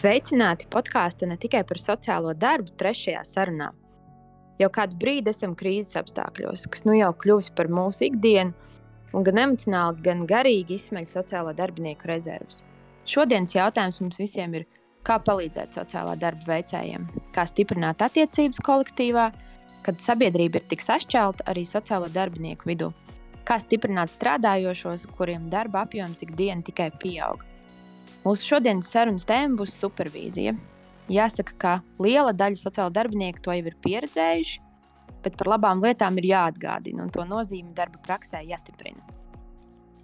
Sveicināti podkāstā ne tikai par sociālo darbu, trešajā sarunā. Jau kādu brīdi esam krīzes apstākļos, kas nu jau kļuvis par mūsu ikdienu, un gan emocionāli, gan garīgi izsmeļ sociālo darbinieku rezerves. Šodienas jautājums mums visiem ir, kā palīdzēt sociālā darba veicējiem, kā stiprināt attiecības kolektīvā, kad sabiedrība ir tik sašķelta arī sociālo darbinieku vidū, kā stiprināt strādājošos, kuriem darba apjoms ikdienu tikai pieaug. Mūsu šodienas sarunas tēma būs supervīzija. Jāsaka, ka liela daļa sociālo darbinieku to jau ir pieredzējuši, bet par labām lietām ir jāatgādina, un to nozīme darba praksē jāstiprina.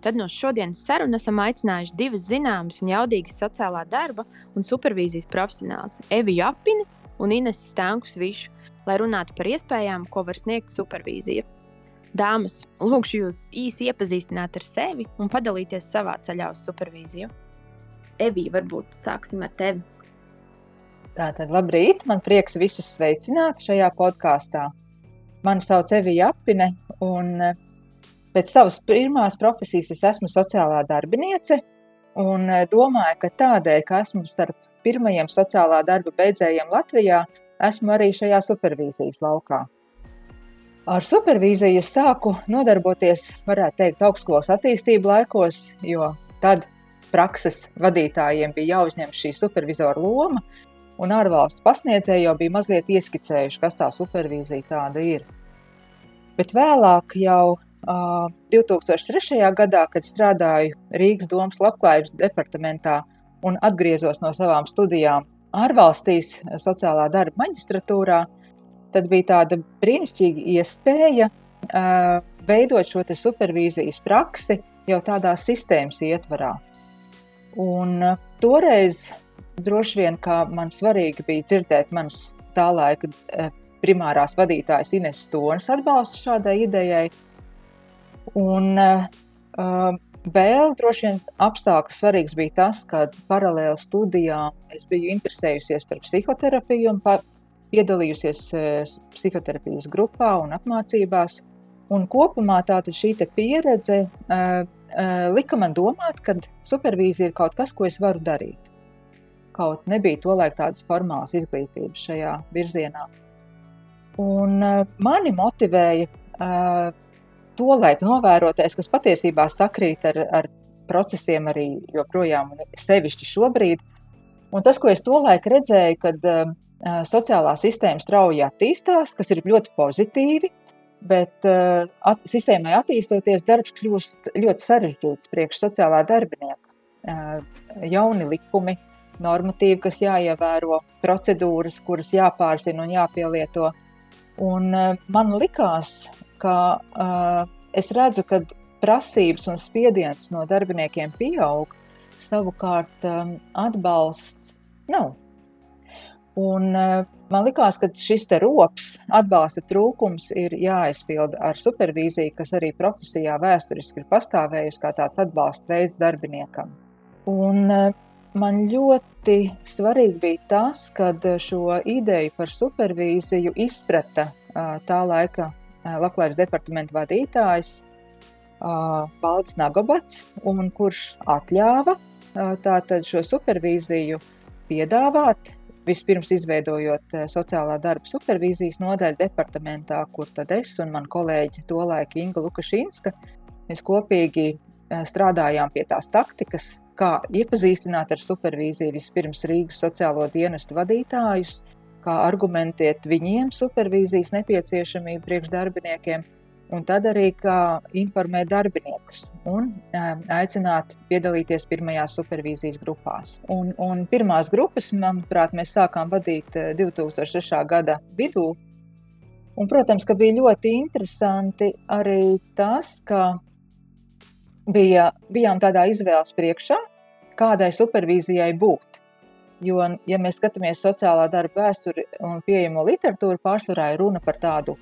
Tad no šodienas sarunas esam aicinājuši divas zināmas un jaudīgas sociālā darba un supervīzijas profesionāļus - Evi Japini un Inesu Stankus Višu, lai runātu par iespējām, ko var sniegt supervīzija. Dāmas, lūgšu jūs īsi iepazīstināt ar sevi un padalīties savā ceļā uz supervīziju. Evija, varbūt sāksim ar tevi. Tātad, labrīt! Man prieks visus sveicināt šajā podkāstā. Mani sauc Evija Apine, un eh, pēc savas pirmās profesijas es esmu sociālā darbiniece. Un eh, domāju, ka tādēļ, ka esmu starp pirmajiem sociālā darba beidzējiem Latvijā, esmu arī šajā supervīzijas laukā. Ar supervīziju es sāku nodarboties, varētu teikt, augstskolas attīstību laikos, jo tad prakses vadītājiem bija jāuzņem šī supervizora loma, un ārvalstu pasniedzēji jau bija mazliet ieskicējuši, kas tā supervīzija tāda ir. Bet vēlāk, jau uh, 2003. gadā, kad strādāju Rīgas domas labklājības departamentā un atgriezos no savām studijām ārvalstīs, sociālā darba maģistratūrā, tad bija tāda brīnišķīga iespēja uh, veidot šo supervīzijas praksi jau tādā sistēmas ietvarā. Un uh, toreiz droši vien man svarīgi bija dzirdēt manas tā laika uh, primārās vadītājas Ines Stonas atbalstu šādai idejai. Un uh, uh, vēl droši vien apstākļus svarīgs bija tas, ka paralēli studijām es biju interesējusies par psihoterapiju un piedalījusies psihoterapijas grupā un apmācībās. Un kopumā šī pieredze uh, uh, lika man domāt, ka supervīzija ir kaut kas, ko es varu darīt. Kaut nebija tolaik tādas formālas izglītības šajā virzienā. Un uh, mani motivēja uh, tolaik novērotais, kas patiesībā sakrīt ar, ar procesiem arī joprojām, sevišķi šobrīd. Un tas, ko es tolaik redzēju, kad uh, sociālā sistēma strauji attīstās, kas ir ļoti pozitīvi, Bet uh, at, sistēmai attīstoties, darbs kļūst ļoti sarežģīts priekš sociālā darbinieka. Uh, jauni likumi, normatīvi, kas jāievēro, procedūras, kuras jāpārzina un jāpielieto. Un, uh, man likās, ka uh, es redzu, ka prasības un spiediens no darbiniekiem pieaug, savukārt um, atbalsts nav. Un, uh, Man liekas, ka šis rops, atbalsta trūkums, ir jāaizpilda ar supervīziju, kas arī profesijā vēsturiski ir pastāvējusi kā tāds atbalsta veids darbiniekam. Un eh, man ļoti svarīgi bija tas, kad šo ideju par supervīziju izprata eh, tā laika eh, Labklājības departamenta vadītājs Valdis Nagobats, kurš atļāva tātad šo supervīziju piedāvāt Vispirms izveidojot eh, sociālā darba supervīzijas nodaļu departamentā, kur tad es un mana kolēģe tolaik Inga Lukašinska, mēs kopīgi eh, strādājām pie tās taktikas, kā iepazīstināt ar supervīziju vispirms Rīgas sociālo dienestu vadītājus, kā argumentēt viņiem supervīzijas nepieciešamību priekšdarbiniekiem, un tad arī informēt darbiniekus un aicināt piedalīties pirmajās supervīzijas grupās. Un, un pirmās grupas, manuprāt, mēs sākām vadīt 2006. gada vidū. Un, protams, ka bija ļoti interesanti arī tas, ka bija, bijām tādā izvēles priekšā, kādai supervīzijai būt. Jo, ja mēs skatāmies sociālā darba vēsturi un pieejamo literatūru, pārsvarā ir runa par tādu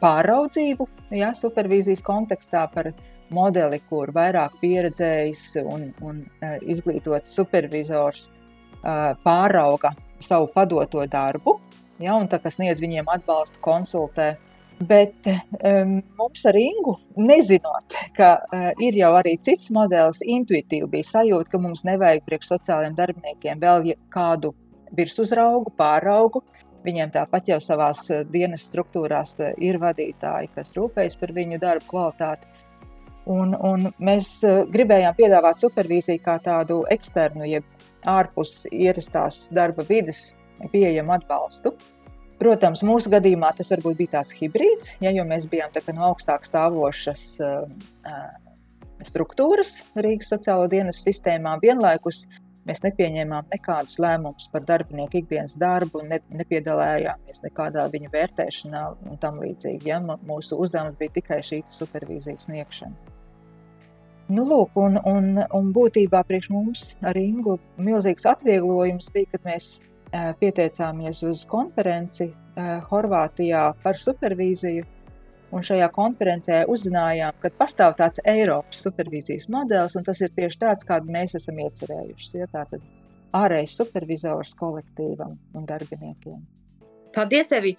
pāraudzību, ja, supervīzijas kontekstā par modeli, kur vairāk pieredzējis un, un izglītots supervizors pārauga savu padoto darbu, ja, un tā, kas sniedz viņiem atbalstu, konsultē Bet um, mums ar Ingu, nezinot, ka uh, ir jau arī cits modelis, intuitīvi bija sajūta, ka mums nevajag priekš sociālajiem darbiniekiem vēl kādu virsuzraugu, pāraugu. Viņiem tāpat jau savā dienas struktūrās ir vadītāji, kas rūpējas par viņu darbu kvalitāti. Un, un mēs gribējām piedāvāt supervīziju kā tādu eksternu, jeb ārpus ierastās darba vidas pieejamu atbalstu. Protams, mūsu gadījumā tas varbūt bija tāds hibrīds, ja, jo mēs bijām no augstāk stāvošas uh, struktūras Rīgas sociālo dienas sistēmā. Vienlaikus mēs nepieņēmām nekādus lēmumus par darbinieku ikdienas darbu, ne, nepiedalījāmies nekādā viņa vērtēšanā un tam līdzīgi. Ja. Mūsu uzdevums bija tikai šī supervīzijas sniegšana. Nu, lūk, un, un, un būtībā priekš mums ar Ingu milzīgs atvieglojums bija, kad mēs pieteicāmies uz konferenci Horvātijā par supervīziju. Un šajā konferencē uzzinājām, ka pastāv tāds Eiropas supervīzijas modelis, un tas ir tieši tāds, kādu mēs esam iecerējuši. Ja, Tātad ārējais supervizors kolektīvam un darbiniekiem. Paldies, Evi!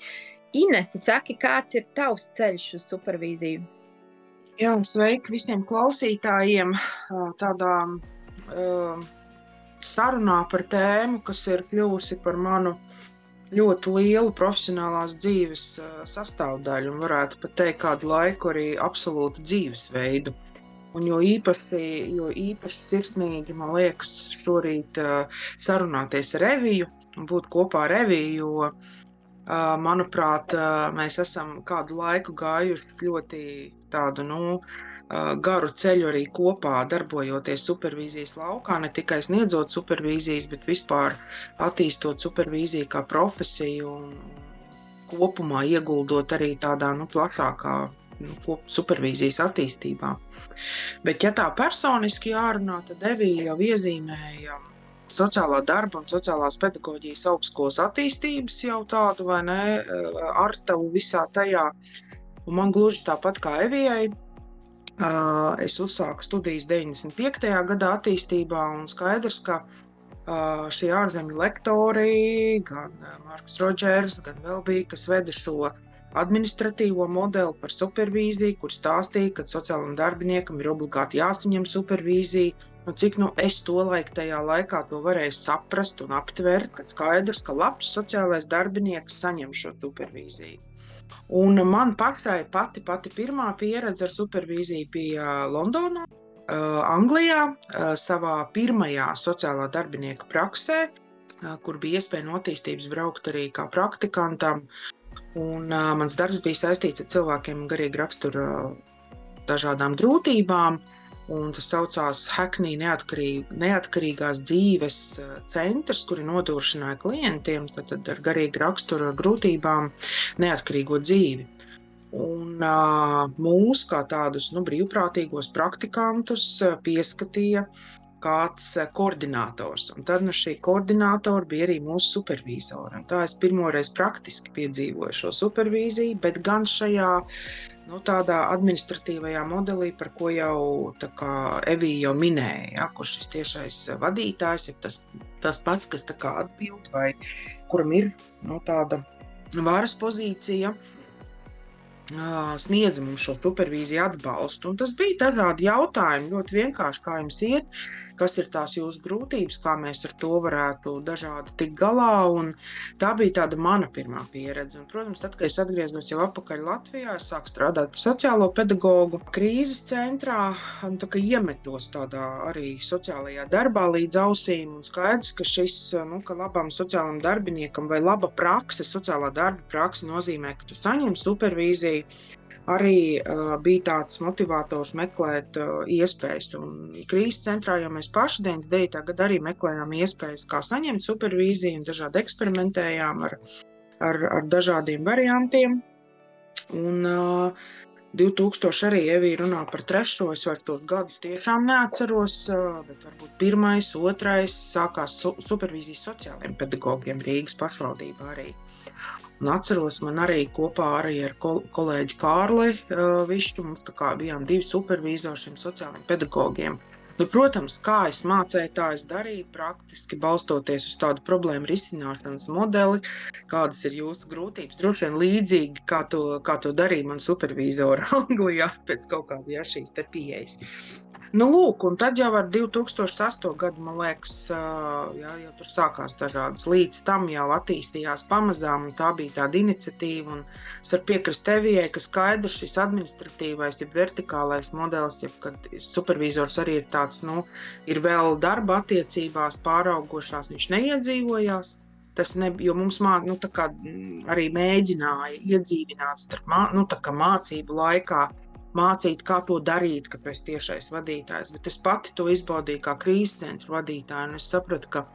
Inese, saki, kāds ir tavs ceļš uz supervīziju? Jā, sveiki visiem klausītājiem. Tādā uh, sarunā par tēmu, kas ir kļuvusi par manu ļoti lielu profesionālās dzīves sastāvdaļu, un varētu pat teikt, kādu laiku arī absolūtu dzīvesveidu. Un jo īpaši, jo īpaši sirsnīgi man liekas šorīt sarunāties ar Reviju un būt kopā ar Reviju, jo, manuprāt, mēs esam kādu laiku gājuši ļoti tādu, nu, garu ceļu arī kopā, darbojoties supervīzijas laukā, ne tikai sniedzot supervīzijas, bet vispār attīstot supervīziju kā profesiju un kopumā ieguldot arī tādā nu, plašākā nu, supervīzijas attīstībā. Bet, ja tā personiski jārunā, tad Evija jau iezīmēja sociālā darba un sociālās pedagoģijas augstskolas attīstības jau tādu, vai ne, ar tavu visā tajā. Un man gluži tāpat kā Evijai, Es uzsāku studijas 95. gadā attīstībā, un skaidrs, ka šie ārzemju lektori, gan Marks Rodžers, gan vēl bija, kas veda šo administratīvo modeli par supervīziju, kur stāstīja, ka sociālajam darbiniekam ir obligāti jāsaņem supervīzija. Nu, cik nu es to laiku tajā laikā to varēju saprast un aptvert, kad skaidrs, ka labs sociālais darbinieks saņem šo supervīziju. Un man pašai pati, pati pirmā pieredze ar supervīziju bija Londonā, Anglijā, savā pirmajā sociālā darbinieka praksē, kur bija iespēja no attīstības braukt arī kā praktikantam. Un, uh, mans darbs bija saistīts ar cilvēkiem garīgi rakstura dažādām grūtībām. Uh, Un tas saucās Hackney neatkarīg, neatkarīgās dzīves eh, centrs, kuri nodrošināja klientiem tad, tad ar garīgu raksturu grūtībām neatkarīgo dzīvi. Un uh, mūs, kā tādus nu, brīvprātīgos praktikantus, pieskatīja kāds koordinators. Un tad nu, šī koordinatora bija arī mūsu supervizora. Tā es pirmoreiz praktiski piedzīvoju šo supervīziju, bet gan šajā nu, tādā administratīvajā modelī, par ko jau Evija jau minēja, ja, kurš šis tiešais vadītājs ir tas, tas pats, kas atbild vai kuram ir nu, tāda varas pozīcija. Sniedz mums šo supervīziju atbalstu. Un tas bija dažādi jautājumi, ļoti vienkārši, kā jums iet, kas ir tās jūsu grūtības, kā mēs ar to varētu dažādi tikt galā. Tā bija tāda mana pirmā pieredze. Un, protams, tad, kad es atgriezos jau atpakaļ Latvijā, es sāku strādāt par sociālo pedagogu krīzes centrā un tā, iemetos tādā arī sociālajā darbā līdz ausīm. Un skaidrs, ka šis, nu, ka labam sociālam darbiniekam vai laba prakse, sociālā darba prakse nozīmē, ka tu saņem supervīziju arī uh, bija tāds motivators meklēt uh, iespējas. Un krīzes centrā jau mēs paši 99. gadā arī meklējām iespējas, kā saņemt supervīziju, un dažādi eksperimentējām ar, ar, ar dažādiem variantiem. Un, uh, 2000 arī Evija runā par trešo. Es vairs tos gadus tiešām neatceros, bet varbūt pirmais, otrais sākās su supervīzijas sociālajiem pedagogiem Rīgas pašvaldībā arī. Un atceros, man arī kopā arī ar kol kolēģi Kārli uh, Višķu, mums tā kā bijām divi supervīzori šiem sociālajiem pedagogiem. Nu, protams, kā es mācīju, tā es darīju, praktiski balstoties uz tādu problēmu risināšanas modeli, kādas ir jūsu grūtības. Droši vien līdzīgi kā to, kā to darīja man supervizora Anglijā pēc kaut kāda ja, šīs pieejas. Nu, lūk, un tad jau ar 2008. gadu, man liekas, jā, jau tur sākās dažādas. Līdz tam jau attīstījās pamazām, un tā bija tāda iniciatīva. Es varu piekrist tevijai, ka skaidrs šis administratīvais, ja vertikālais modelis, ja kad supervizors arī ir tāds, nu, ir vēl darba attiecībās pāraugošās, viņš neiedzīvojās. Tas ne, jo mums māk, nu, kā, arī mēģināja iedzīvināt starp mā, nu, mācību laikā mācīt, kā to darīt, ka tu esi tiešais vadītājs. Bet es pati to izbaudīju kā krīzes centra vadītāja, un es sapratu, ka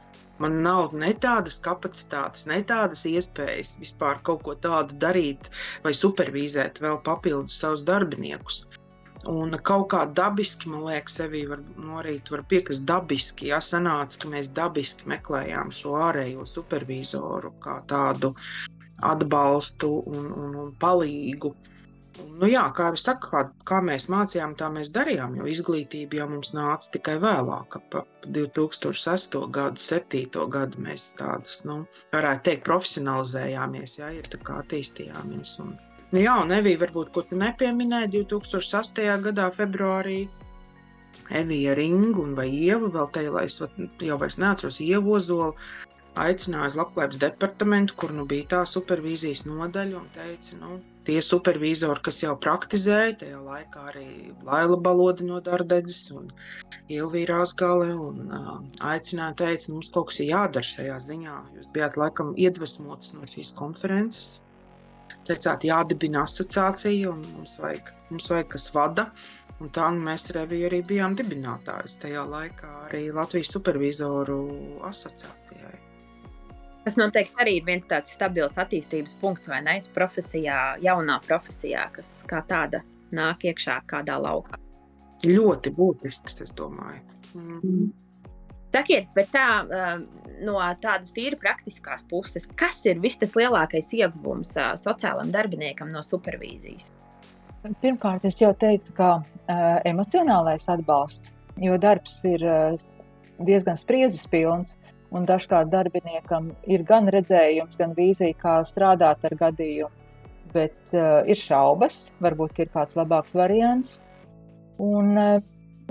man nav ne tādas kapacitātes, ne tādas iespējas vispār kaut ko tādu darīt vai supervizēt vēl papildus savus darbiniekus. Un kaut kā dabiski, man liekas, sevī var, no rīta var piekrist dabiski. Jā, sanāca, ka mēs dabiski meklējām šo ārējo supervizoru kā tādu atbalstu un, un, un palīgu. Nu, jā, kā jau saku, kā, kā mēs mācījām, tā mēs darījām. Jo izglītība jau mums nāca tikai vēlāk, ap 2006. gadu, 2007. gadu. Mēs tādas, nu, varētu teikt, profesionalizējāmies, jā, ir tā kā attīstījāmies. Un, nu, jā, un Evija, varbūt, ko tu nepieminēji, 2008. gadā, februārī. Evija Ringu un vai Ieva, vēl te jau es jau vairs neatceros, Ievu Ozolu, aicināja uz Labklājības departamentu, kur nu bija tā supervīzijas nodaļa, un teica, nu, tie supervīzori, kas jau praktizēja, tajā laikā arī Laila Balodi no Dardedzes un Ilvīra Asgale, un uh, aicināja, teica, mums kaut kas ir jādara šajā ziņā. Jūs bijāt laikam iedvesmots no šīs konferences. Teicāt, jādibina asociācija, un mums vajag, mums vajag kas vada. Un tā nu, mēs Revija arī bijām dibinātājs tajā laikā arī Latvijas supervizoru asociācijai. Tas noteikti arī ir viens tāds stabils attīstības punkts, vai ne? Profesijā, jaunā profesijā, kas kā tāda nāk iekšā kādā laukā. Ļoti būtisks, es domāju. Mm. Sakiet, bet tā, no tādas tīri praktiskās puses, kas ir vislielākais ieguvums sociālam darbiniekam no supervīzijas? Pirmkārt, es jau teiktu, ka uh, emocionālais atbalsts, jo darbs ir uh, diezgan spriedzes pilns. Uh, Un dažkārt darbiniekam ir gan redzējums, gan vīzija, kā strādāt ar gadījumu, bet uh, ir šaubas, varbūt ir kāds labāks variants. Un, uh,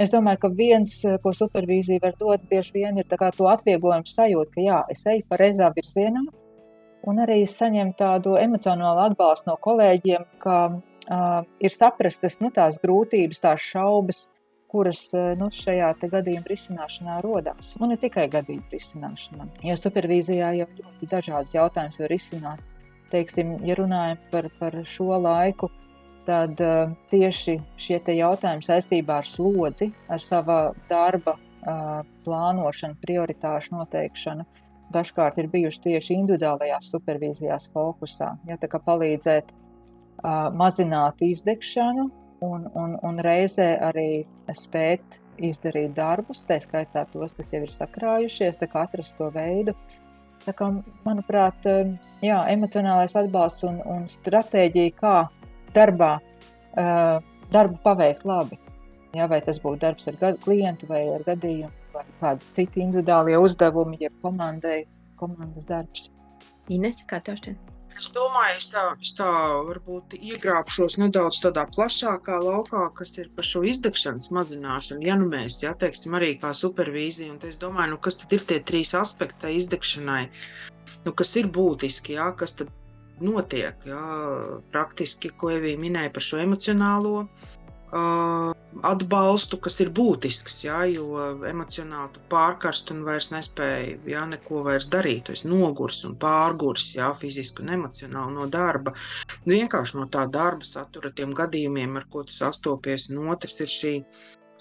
es domāju, ka viens, eh, ko supervīzija var dot, bieži vien ir to atvieglojumu sajūta, ka jā, es eju pareizā virzienā, un arī saņemt tādu emocionālu atbalstu no kolēģiem, ka uh, ir saprastas nu, tās grūtības, tās šaubas, kuras eh, nu, šajā gadījuma risināšanā rodās. Un ne tikai gadījuma risināšanā, jo supervīzijā jau ļoti dažādas jautājumas var risināt. Teiksim, ja runājam par, par šo laiku, tad uh, tieši šie jautājumi saistībā ar slodzi, ar sava darba uh, plānošanu, prioritāšu noteikšanu, dažkārt ir bijuši tieši individuālajās supervīzijās fokusā. Ja, palīdzēt uh, mazināt izdegšanu, un, un, un reizē arī spēt izdarīt darbus, tā skaitā tos, kas jau ir sakrājušies, atrast to veidu. Tā kā, manuprāt, jā, emocionālais atbalsts un, un stratēģija, kā darbā, darbu paveikt labi. Jā, vai tas būtu darbs ar klientu vai ar gadījumu, vai kādi citi individuālie uzdevumi, jeb komandai, komandas darbs. Ines, kā tev šķiet? Es domāju, es tā, es tā varbūt iegrābšos nedaudz tādā plašākā laukā, kas ir par šo izdegšanas mazināšanu. Ja nu mēs, ja teiksim, arī kā supervīzija, un es domāju, nu, kas tad ir tie trīs aspekti izdegšanai, nu, kas ir būtiski, ja, kas tad notiek, ja, praktiski, ko Evija minēja par šo emocionālo atbalstu, kas ir būtisks, jā, jo emocionāli tu pārkarst un vairs nespēji jā, neko vairs darīt. Tu esi nogurs un pārgurs, jā, fiziski un emocionāli no darba. Vienkārši no tā darba satura, tiem gadījumiem, ar ko tu sastopies, un otrs ir šī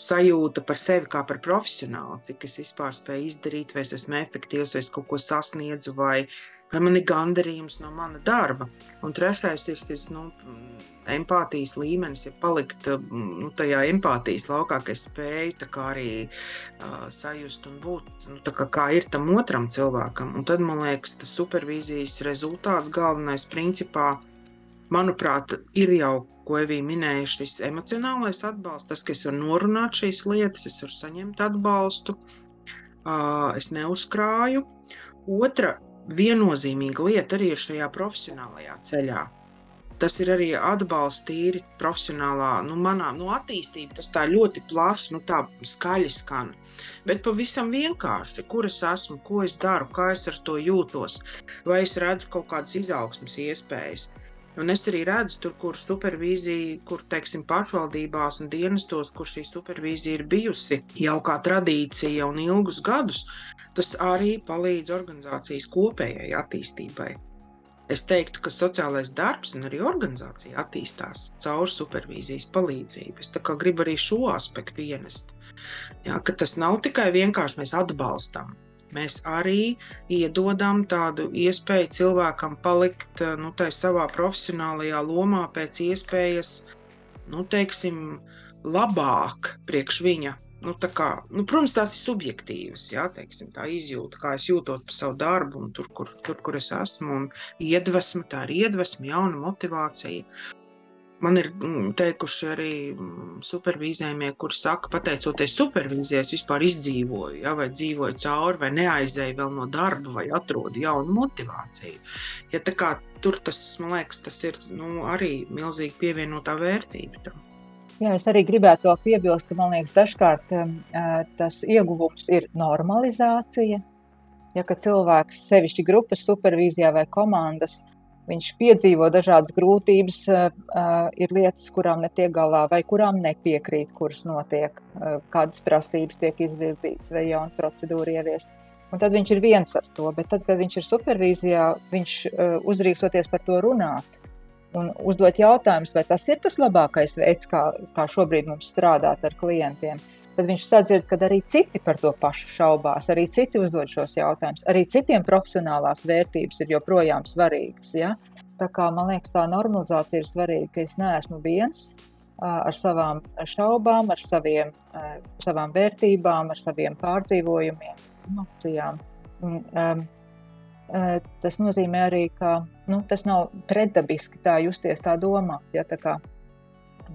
sajūta par sevi kā par profesionāli, cik es vispār spēju izdarīt, vai es esmu efektīvs, vai es kaut ko sasniedzu, vai, vai man ir gandarījums no mana darba. Un trešais ir šis nu, empātijas līmenis, ja palikt nu, tajā empātijas laukā, ka es spēju arī uh, sajust un būt nu, kā, kā ir tam otram cilvēkam. Un tad man liekas, tas supervīzijas rezultāts galvenais principā Manuprāt, ir jau, ko Evija minēja, šis emocionālais atbalsts, tas, ka es varu norunāt šīs lietas, es varu saņemt atbalstu, es neuzkrāju. Otra viennozīmīga lieta arī ir šajā profesionālajā ceļā tas ir arī atbalsts tīri profesionālā, nu, manā nu, attīstībā. Tas tā ļoti plaši, nu, tā skaļi skan. Bet pavisam vienkārši, kur es esmu, ko es daru, kā es ar to jūtos, vai es redzu kaut kādas izaugsmas iespējas. Un es arī redzu, tur, kur supervīzija, kur teiksim, pašvaldībās un dienestos, kur šī supervīzija ir bijusi jau kā tradīcija un ilgus gadus, tas arī palīdz organizācijas kopējai attīstībai. Es teiktu, ka sociālais darbs un arī organizācija attīstās caur supervīzijas palīdzību. Es gribu arī šo aspektu ienest. Jā, tas nav tikai vienkārši mēs atbalstam. Mēs arī iedodam tādu iespēju cilvēkam palikt nu, savā profesionālajā lomā pēc iespējas, nu, teiksim, labāk priekš viņa nu, kā, nu, protams, tās ir subjektīvas, jā, teiksim, tā izjūta, kā es jūtos par savu darbu, un tur, kur, tur, kur es esmu, un iedvesma, tā ir iedvesma, jauna motivācija. Man ir mm, teikuši arī mm, supervīzējumie, kuri saka, pateicoties supervīzijai, es vispār izdzīvoju, ja, vai dzīvoju cauri, vai neaizēju vēl no darba, vai atrodu jaunu motivāciju. Ja, kā, tur tas, man liekas, tas ir nu, arī milzīgi pievienotā vērtība tam. Jā, es arī gribētu vēl piebilst, ka man liekas, dažkārt um, tas ieguvums ir normalizācija. Ja cilvēks, sevišķi grupas supervīzijā vai komandas, viņš piedzīvo dažādas grūtības, ir lietas, kurām netiek galā vai kurām nepiekrīt, kuras notiek, kādas prasības tiek izvirzītas vai jauna procedūra ieviest. Un tad viņš ir viens ar to, bet tad, kad viņš ir supervīzijā, viņš uzrīksoties par to runāt un uzdot jautājumus, vai tas ir tas labākais veids, kā, kā šobrīd mums strādāt ar klientiem. Tad viņš sadzird, ka arī citi par to pašu šaubās, arī citi uzdod šos jautājumus, arī citiem profesionālās vērtības ir joprojām svarīgas. Ja? Tā kā man liekas, tā normalizācija ir svarīga, ka es neesmu viens ar savām šaubām, ar saviem, savām vērtībām, ar saviem pārdzīvojumiem, emocijām. Un, um, tas nozīmē arī, ka nu, tas nav pretdabiski tā justies, tā domāt. Ja, tā kā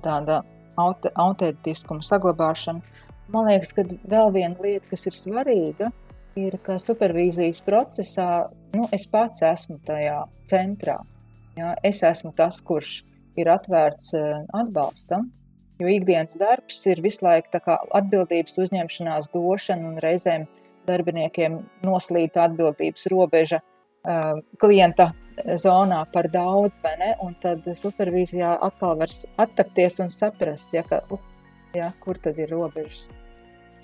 tāda aut autentiskuma saglabāšana. Man liekas, ka vēl viena lieta, kas ir svarīga, ir, ka supervīzijas procesā nu, es pats esmu tajā centrā. Ja, es esmu tas, kurš ir atvērts atbalstam, jo ikdienas darbs ir visu laiku atbildības uzņemšanās, došana un reizēm darbiniekiem noslīta atbildības robeža uh, klienta zonā par daudz, vai ne? Un tad supervīzijā atkal var attapties un saprast, ja, ka, uh, ja, kur tad ir robežas.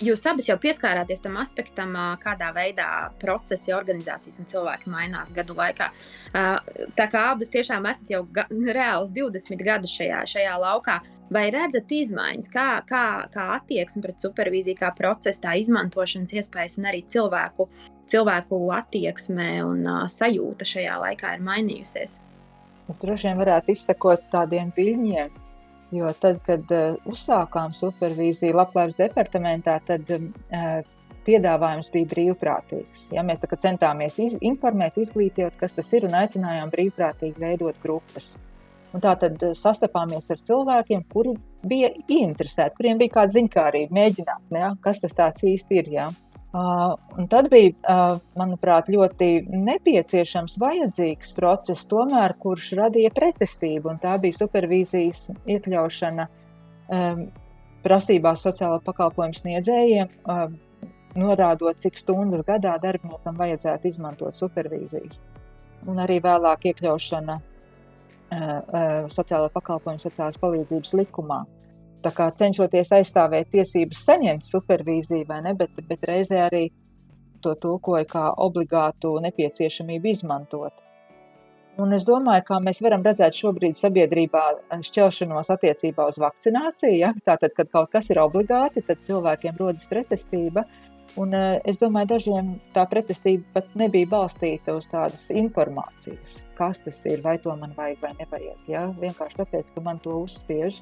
Jūs abas jau pieskārāties tam aspektam, kādā veidā procesi, organizācijas un cilvēki mainās gadu laikā. Tā kā abas tiešām esat jau ga, reāls 20 gadus šajā, šajā laukā, vai redzat izmaiņas, kā, kā, kā attieksme pret supervīziju, kā procesu, tā izmantošanas iespējas un arī cilvēku, cilvēku attieksme un uh, sajūta šajā laikā ir mainījusies? Es droši vien varētu izsekot tādiem viļņiem, Jo tad, kad uh, uzsākām supervīziju Labklājības departamentā, tad uh, piedāvājums bija brīvprātīgs. Ja, mēs centāmies iz, informēt, izglītot, kas tas ir, un aicinājām brīvprātīgi veidot grupas. Un tā tad sastapāmies ar cilvēkiem, kuri bija ieinteresēti, kuriem bija kāda ziņkārība, mēģināt, ja, kas tas īsti ir. Ja. Uh, tad bija, uh, manuprāt, ļoti nepieciešams, vajadzīgs process, tomēr, kurš radīja pretestību. Tā bija supervīzijas iekļaušana um, prasībās sociālā pakalpojumu sniedzējiem, um, norādot, cik stundas gadā darbiniekam vajadzētu izmantot supervīzijas. Un arī vēlāk iekļaušana sociālā pakalpojumu, sociālās palīdzības likumā. Uh, cenšoties aizstāvēt tiesības saņemt supervīziju, ne, bet, bet reizē arī to tulkoja kā obligātu nepieciešamību izmantot. Un es domāju, ka mēs varam redzēt šobrīd sabiedrībā šķelšanos attiecībā uz vakcināciju. Ja? Tātad, kad kaut kas ir obligāti, tad cilvēkiem rodas pretestība. Un, es domāju, dažiem tā pretestība pat nebija balstīta uz tādas informācijas, kas tas ir, vai to man vajag vai nevajag. Ja? Vienkārši tāpēc, ka man to uzspiež.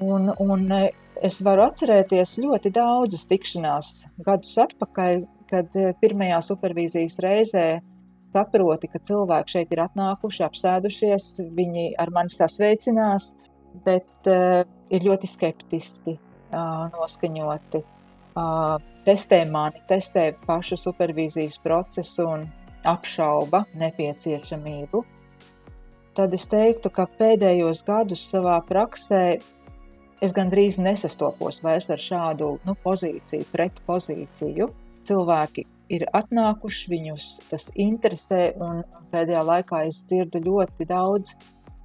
Un, un e, es varu atcerēties ļoti daudzas tikšanās gadus atpakaļ, kad e, pirmajā supervīzijas reizē saproti, ka cilvēki šeit ir atnākuši, apsēdušies, viņi ar mani sasveicinās, bet uh, ir ļoti skeptiski uh, noskaņoti. Uh, testē mani, testē pašu supervīzijas procesu un apšauba nepieciešamību. Tad es teiktu, ka pēdējos gadus savā praksē es gandrīz nesastopos vairs ar šādu nu, pozīciju, pretpozīciju. Cilvēki ir atnākuši, viņus tas interesē, un pēdējā laikā es dzirdu ļoti daudz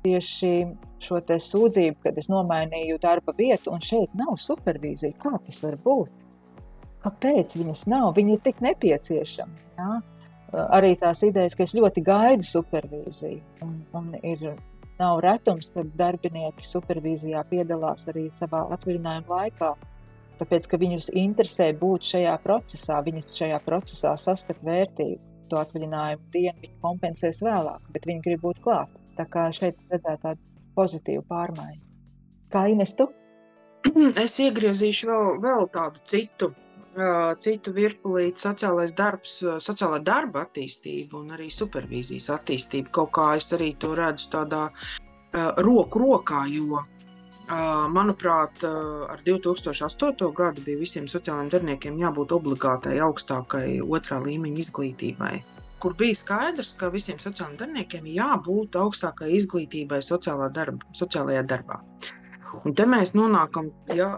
tieši šo sūdzību, kad es nomainīju darba vietu, un šeit nav supervīzija. Kā tas var būt? Kāpēc viņas nav? Viņi ir tik nepieciešami. Jā? Arī tās idejas, ka es ļoti gaidu supervīziju, un, un ir nav retums, kad darbinieki supervīzijā piedalās arī savā atvaļinājuma laikā tāpēc ka viņus interesē būt šajā procesā, viņas šajā procesā saskat vērtību. To atvaļinājumu dienu viņi kompensēs vēlāk, bet viņi grib būt klāt. Tā kā šeit redzētu tādu pozitīvu pārmaiņu. Kā Ines, tu? Es iegriezīšu vēl, vēl tādu citu, citu virpulīti, sociālais darbs, sociālā darba attīstība un arī supervīzijas attīstība. Kaut kā es arī to redzu tādā uh, roku rokā, jo Manuprāt, ar 2008. gadu bija visiem sociālajiem darbiniekiem jābūt obligātai augstākai otrā līmeņa izglītībai, kur bija skaidrs, ka visiem sociālajiem darbiniekiem jābūt augstākai izglītībai sociālā darba, sociālajā darbā. Un te mēs nonākam, ja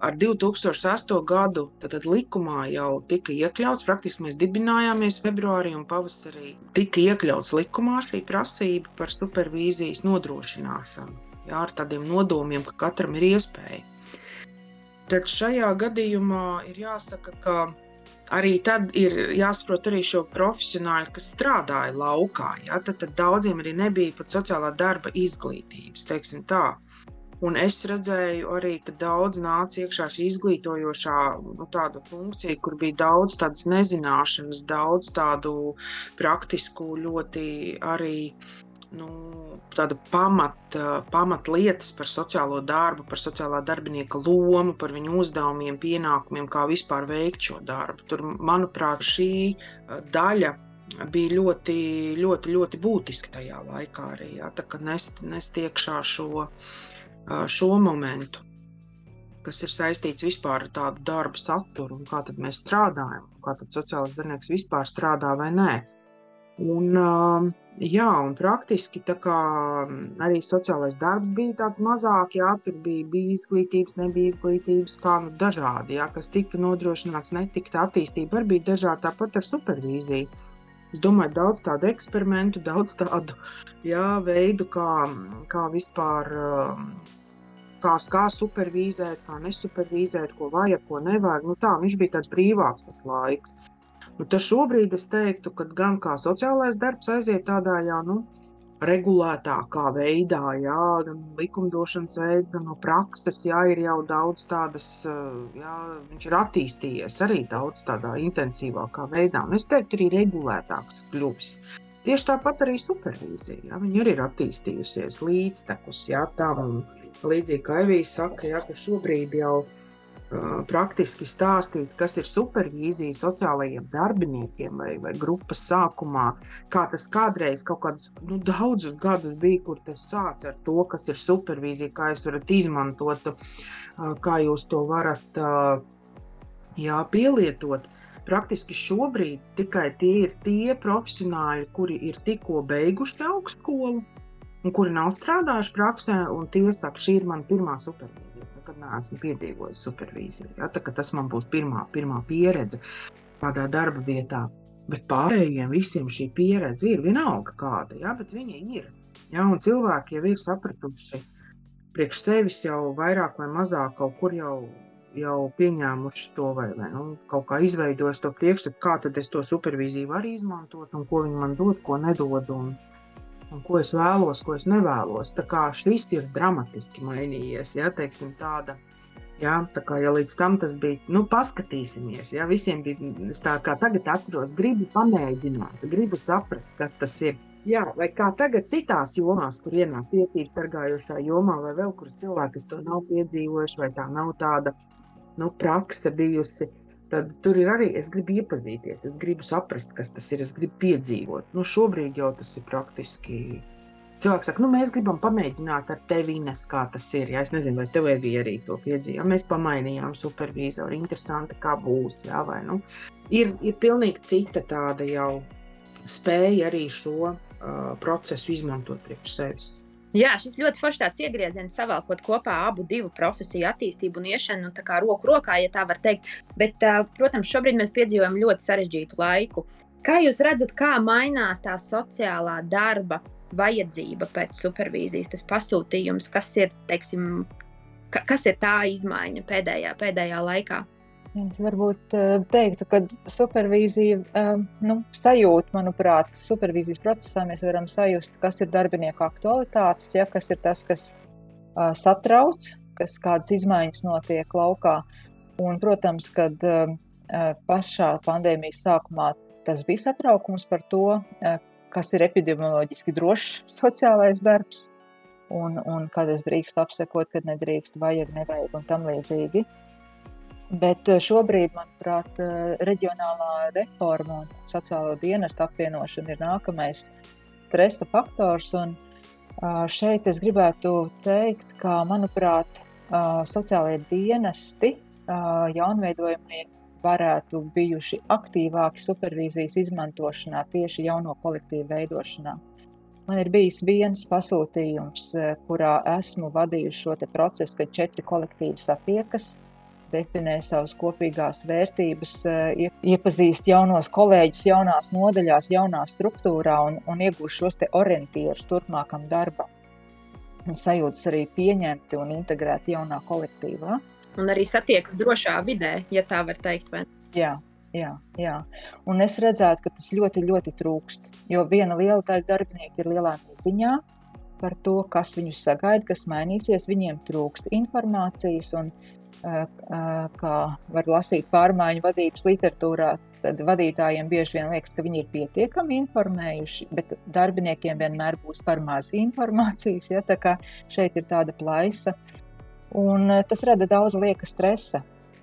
ar 2008. gadu tad likumā jau tika iekļauts, praktiski mēs dibinājāmies februārī un pavasarī. Tika iekļauts likumā šī prasība par supervīzijas nodrošināšanu jā, ar tādiem nodomiem, ka katram ir iespēja. Tad šajā gadījumā ir jāsaka, ka arī tad ir jāsaprot arī šo profesionāļu, kas strādāja laukā. Ja? Tad, tad daudziem arī nebija pat sociālā darba izglītības. Un es redzēju arī, ka daudz nāca iekšā šī izglītojošā nu, funkcija, kur bija daudz tādas nezināšanas, daudz tādu praktisku, ļoti arī nu, tāda pamat, pamatlietas par sociālo darbu, par sociālā darbinieka lomu, par viņu uzdevumiem, pienākumiem, kā vispār veikt šo darbu. Tur, manuprāt, šī daļa bija ļoti, ļoti, ļoti būtiska tajā laikā arī. Jā, tā kā nest, nest iekšā šo, šo momentu, kas ir saistīts vispār ar tādu darba saturu un kā mēs strādājam, kā sociālais darbinieks vispār strādā vai nē. Un, jā, un praktiski kā, arī sociālais darbs bija tāds mazāk, jā, tur bija, bija izglītības, nebija izglītības, kā nu, dažādi, jā, kas tika nodrošināts, netika attīstība, arī bija dažādi, tāpat ar supervīziju. Es domāju, daudz tādu eksperimentu, daudz tādu jā, veidu, kā, kā vispār kā, kā supervīzēt, kā nesupervīzēt, ko vajag, ko nevajag. Nu, tā, viņš bija tāds brīvāks tas laiks. Nu, tad šobrīd es teiktu, ka gan kā sociālais darbs aiziet tādā jā, nu, regulētākā veidā, jā, gan likumdošanas veidā, gan no prakses, jā, ir jau daudz tādas, jā, viņš ir attīstījies arī daudz tādā intensīvākā veidā. Un es teiktu, arī regulētāks kļuvis. Tieši tāpat arī supervīzija. Jā, viņa arī ir attīstījusies līdztekus jā, tam. Līdzīgi kā Evija saka, jā, ka šobrīd jau ir praktiski stāstīt, kas ir supervīzija sociālajiem darbiniekiem vai, vai grupas sākumā. Kā tas kādreiz, kaut kādus nu, daudzus gadus bija, kur tas sācis ar to, kas ir supervīzija, kā jūs varat izmantot, kā jūs to varat jā, pielietot. Praktiski šobrīd tikai tie ir tie profesionāļi, kuri ir tikko beiguši augstskolu un kuri nav strādājuši praksē, un tie saka, šī ir mana pirmā supervīzija nekad neesmu piedzīvojis supervīziju. Ja? Tas man būs pirmā, pirmā pieredze tādā darba vietā. Bet pārējiem visiem šī pieredze ir vienalga kāda, ja? bet viņa ir. Ja? Un cilvēki jau ir sapratuši priekš sevis jau vairāk vai mazāk kaut kur jau, jau pieņēmuši to vai, vai nu, kaut kā izveidojuši to priekšstatu, kā tad es to supervīziju varu izmantot un ko viņi man dod, ko nedod. Un, un ko es vēlos, ko es nevēlos. Tā kā šis ir dramatiski mainījies, ja teiksim, tāda. Ja, tā kā ja līdz tam tas bija, nu, paskatīsimies. Ja, visiem bija tā, kā tagad atceros, gribu pamēģināt, gribu saprast, kas tas ir. Jā, vai kā tagad citās jomās, kur ienāk tiesību sargājošā jomā, vai vēl kur cilvēki, to nav piedzīvojuši, vai tā nav tāda nu, prakse bijusi tad tur ir arī es gribu iepazīties, es gribu saprast, kas tas ir, es gribu piedzīvot. Nu, šobrīd jau tas ir praktiski. Cilvēks saka, nu, mēs gribam pamēģināt ar tevi, Ines, kā tas ir. Ja? Es nezinu, vai tev arī to piedzīvojām. Mēs pamainījām supervizoru, interesanti, kā būs. Ja? Vai, nu? ir, ir pilnīgi cita tāda jau spēja arī šo uh, procesu izmantot priekš sevis. Jā, šis ļoti foršs tāds iegrieziens savalkot kopā abu profesiju attīstību un iešanu nu, roku rokā, ja tā var teikt. Bet, protams, šobrīd mēs piedzīvojam ļoti sarežģītu laiku. Kā jūs redzat, kā mainās tā sociālā darba vajadzība pēc supervīzijas, tas pasūtījums, kas ir, teiksim, kas ir tā izmaiņa pēdējā, pēdējā laikā? Es varbūt eh, teiktu, ka supervīzija eh, nu, sajūta, manuprāt, supervīzijas procesā mēs varam sajust, kas ir darbinieku aktualitātes, ja, kas ir tas, kas uh, satrauc, kas kādas izmaiņas notiek laukā. Un, protams, kad pašā pandēmijas sākumā tas bija satraukums par to, kas ir epidemioloģiski drošs sociālais darbs un, un kad es drīkstu apsekot, kad nedrīkst, vajag, nevajag un tam līdzīgi. Bet eh, šobrīd, manuprāt, eh, reģionālā reforma un sociālo dienestu apvienošana ir nākamais stresa faktors. Un eh, šeit es gribētu teikt, ka, manuprāt, sociālajie dienesti jaunveidojumiem varētu bijuši aktīvāki supervīzijas izmantošanā, tieši jauno kolektīvu veidošanā. Man ir bijis viens pasūtījums, kurā esmu vadījusi šo procesu, kad četri kolektīvi satiekas definē savas kopīgās vērtības, eh, iepazīst jaunos kolēģus, jaunās nodaļās, jaunā struktūrā un, un iegūst šos orientierus turpmākam darbam. Un sajūtas arī pieņemti un integrēti jaunā kolektīvā. Un arī satiekas drošā vidē, ja tā var teikt. Vai? Jā, jā, jā. Un es redzētu, ka tas ļoti, ļoti trūkst. Jo viena liela daļa darbinieku ir lielā neziņā par to, kas viņus sagaida, kas mainīsies. Viņiem trūkst informācijas, un kā var lasīt pārmaiņu vadības literatūrā, tad vadītājiem bieži vien liekas, ka viņi ir pietiekami informējuši, bet darbiniekiem vienmēr būs par maz informācijas. Ja, tā kā šeit ir tāda plaisa, un tas rada daudz lieka stresa.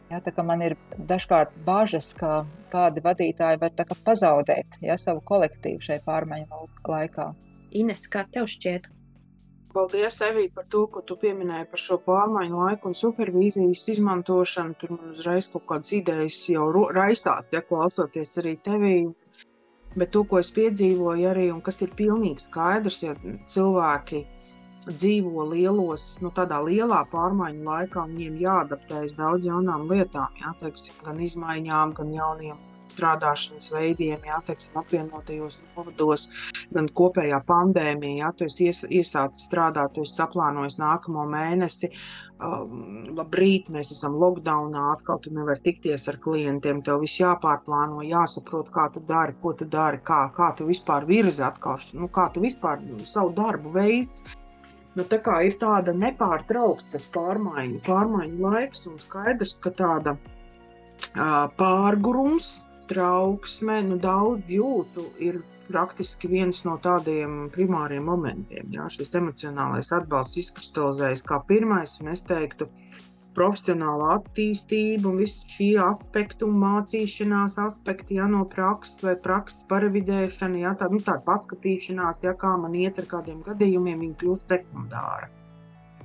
Ja, man ir dažkārt bažas, ka kādi vadītāji var pazaudēt ja, savu kolektīvu šai pārmaiņu laikā. Ines, kā tev šķiet? Paldies, Evī, par to, ko tu pieminēji par šo pārmaiņu laiku un supervīzijas izmantošanu. Tur man uzreiz kaut kādas idejas jau raisās, ja klausoties arī tevī. Bet to, ko es piedzīvoju arī, un kas ir pilnīgi skaidrs, ja cilvēki dzīvo lielos, nu, tādā lielā pārmaiņu laikā, viņiem jāadaptējas daudz jaunām lietām, jā, teiksim, gan izmaiņām, gan jauniem strādāšanas veidiem, jā, teiksim, apvienotajos novados, gan kopējā pandēmija. Jā, tu esi ies, iesācis strādāt, tu esi saplānojis nākamo mēnesi. Um, labrīt, mēs esam lockdownā, atkal tu nevari tikties ar klientiem, tev viss jāpārplāno, jāsaprot, kā tu dari, ko tu dari, kā, kā tu vispār virzi atkal, nu, kā tu vispār savu darbu veids. Nu, tā kā ir tāda nepārtraukta pārmaiņu, pārmaiņu laiks un skaidrs, ka tāda uh, pārgurums trauksme, nu, daudz jūtu, ir praktiski viens no tādiem primāriem momentiem. Jā, šis emocionālais atbalsts izkristalizējas kā pirmais, un es teiktu, profesionāla attīstība un visi šie aspekti un mācīšanās aspekti, ja no prakses vai prakses paravidēšana, ja tā, nu, tāda paskatīšanās, ja kā man iet ar kādiem gadījumiem, viņi kļūst sekundāri.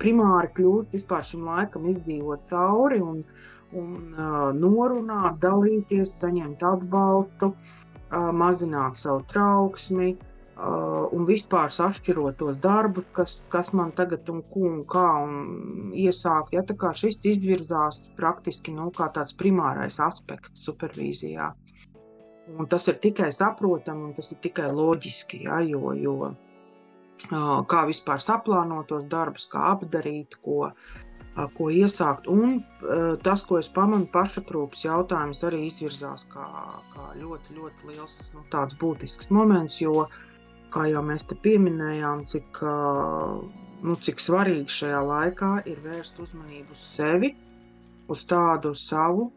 Primāri kļūst vispār šim laikam izdzīvot cauri un, uh, un uh, norunāt, dalīties, saņemt atbalstu, uh, mazināt savu trauksmi uh, un vispār sašķirot tos darbus, kas, kas man tagad un ko un kā un iesākt. Ja, tā kā šis izvirzās praktiski nu, kā tāds primārais aspekts supervīzijā. Un tas ir tikai saprotami un tas ir tikai loģiski, ja, jo, jo kā vispār saplānot tos darbus, kā apdarīt, ko, ko iesākt. Un tas, ko es pamanu, pašaprūpas jautājums arī izvirzās kā, kā ļoti, ļoti liels nu, tāds būtisks moments, jo, kā jau mēs te pieminējām, cik, nu, cik svarīgi šajā laikā ir vērst uzmanību uz sevi, uz tādu savu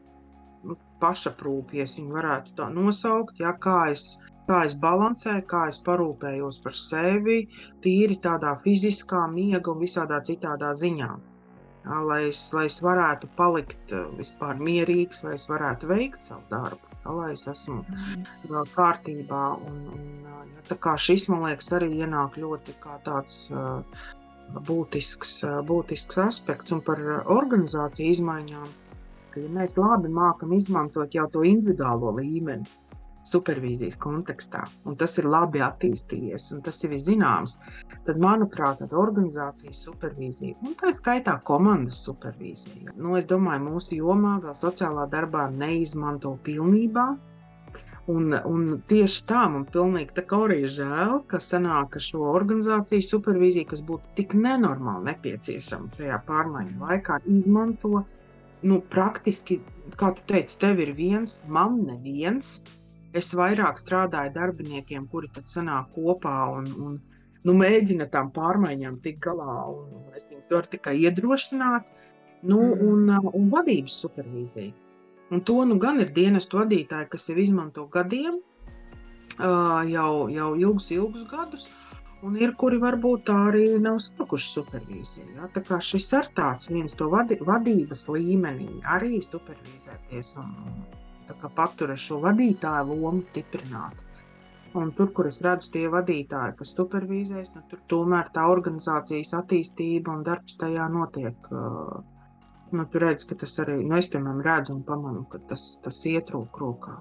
nu, pašaprūpi, ja viņu varētu tā nosaukt, ja, kā es kā es balansēju, kā es parūpējos par sevi, tīri tādā fiziskā, miega un visādā citādā ziņā. jā, lai, es, lai es varētu palikt vispār mierīgs, lai es varētu veikt savu darbu, lai es esmu vēl kārtībā. Un, un, tā kā šis, man liekas, arī ienāk ļoti kā tāds būtisks, būtisks aspekts un par organizāciju izmaiņām. Ka, ja mēs labi mākam izmantot jau to individuālo līmeni, supervīzijas kontekstā, un tas ir labi attīstījies, un tas ir zināms, tad, manuprāt, tāda organizācijas supervīzija, un tā skaitā komandas supervīzija, nu, es domāju, mūsu jomā vēl sociālā darbā neizmanto pilnībā, Un, un tieši tā man pilnīgi tā kā arī žēl, ka sanāk, šo organizāciju supervīziju, kas būtu tik nenormāli nepieciešama šajā pārmaiņu laikā, izmanto nu, praktiski, kā tu teici, tev ir viens, man neviens. Es vairāk strādāju darbiniekiem, kuri tad sanāk kopā un, un nu, mēģina tām pārmaiņām tikt galā. Es viņus varu tikai iedrošināt, nu, mm. un, un vadības supervīziju. Un to nu gan ir dienestu vadītāji, kas jau izmanto gadiem, jau, jau ilgus, ilgus gadus. Un ir, kuri varbūt tā arī nav sākuši supervīziju. Ja? Tā kā šis ir tāds viens to vadi, vadības līmenī, arī supervizēties un paturēt šo vadītāju lomu stiprināt. Un tur, kur es redzu tie vadītāji, kas supervizēs, nu, tur tomēr tā organizācijas attīstība un darbs tajā notiek. Uh, nu, tu redz, ka tas arī, nu, es, piemēram, redzu un pamanu, ka tas, tas iet roku rokā.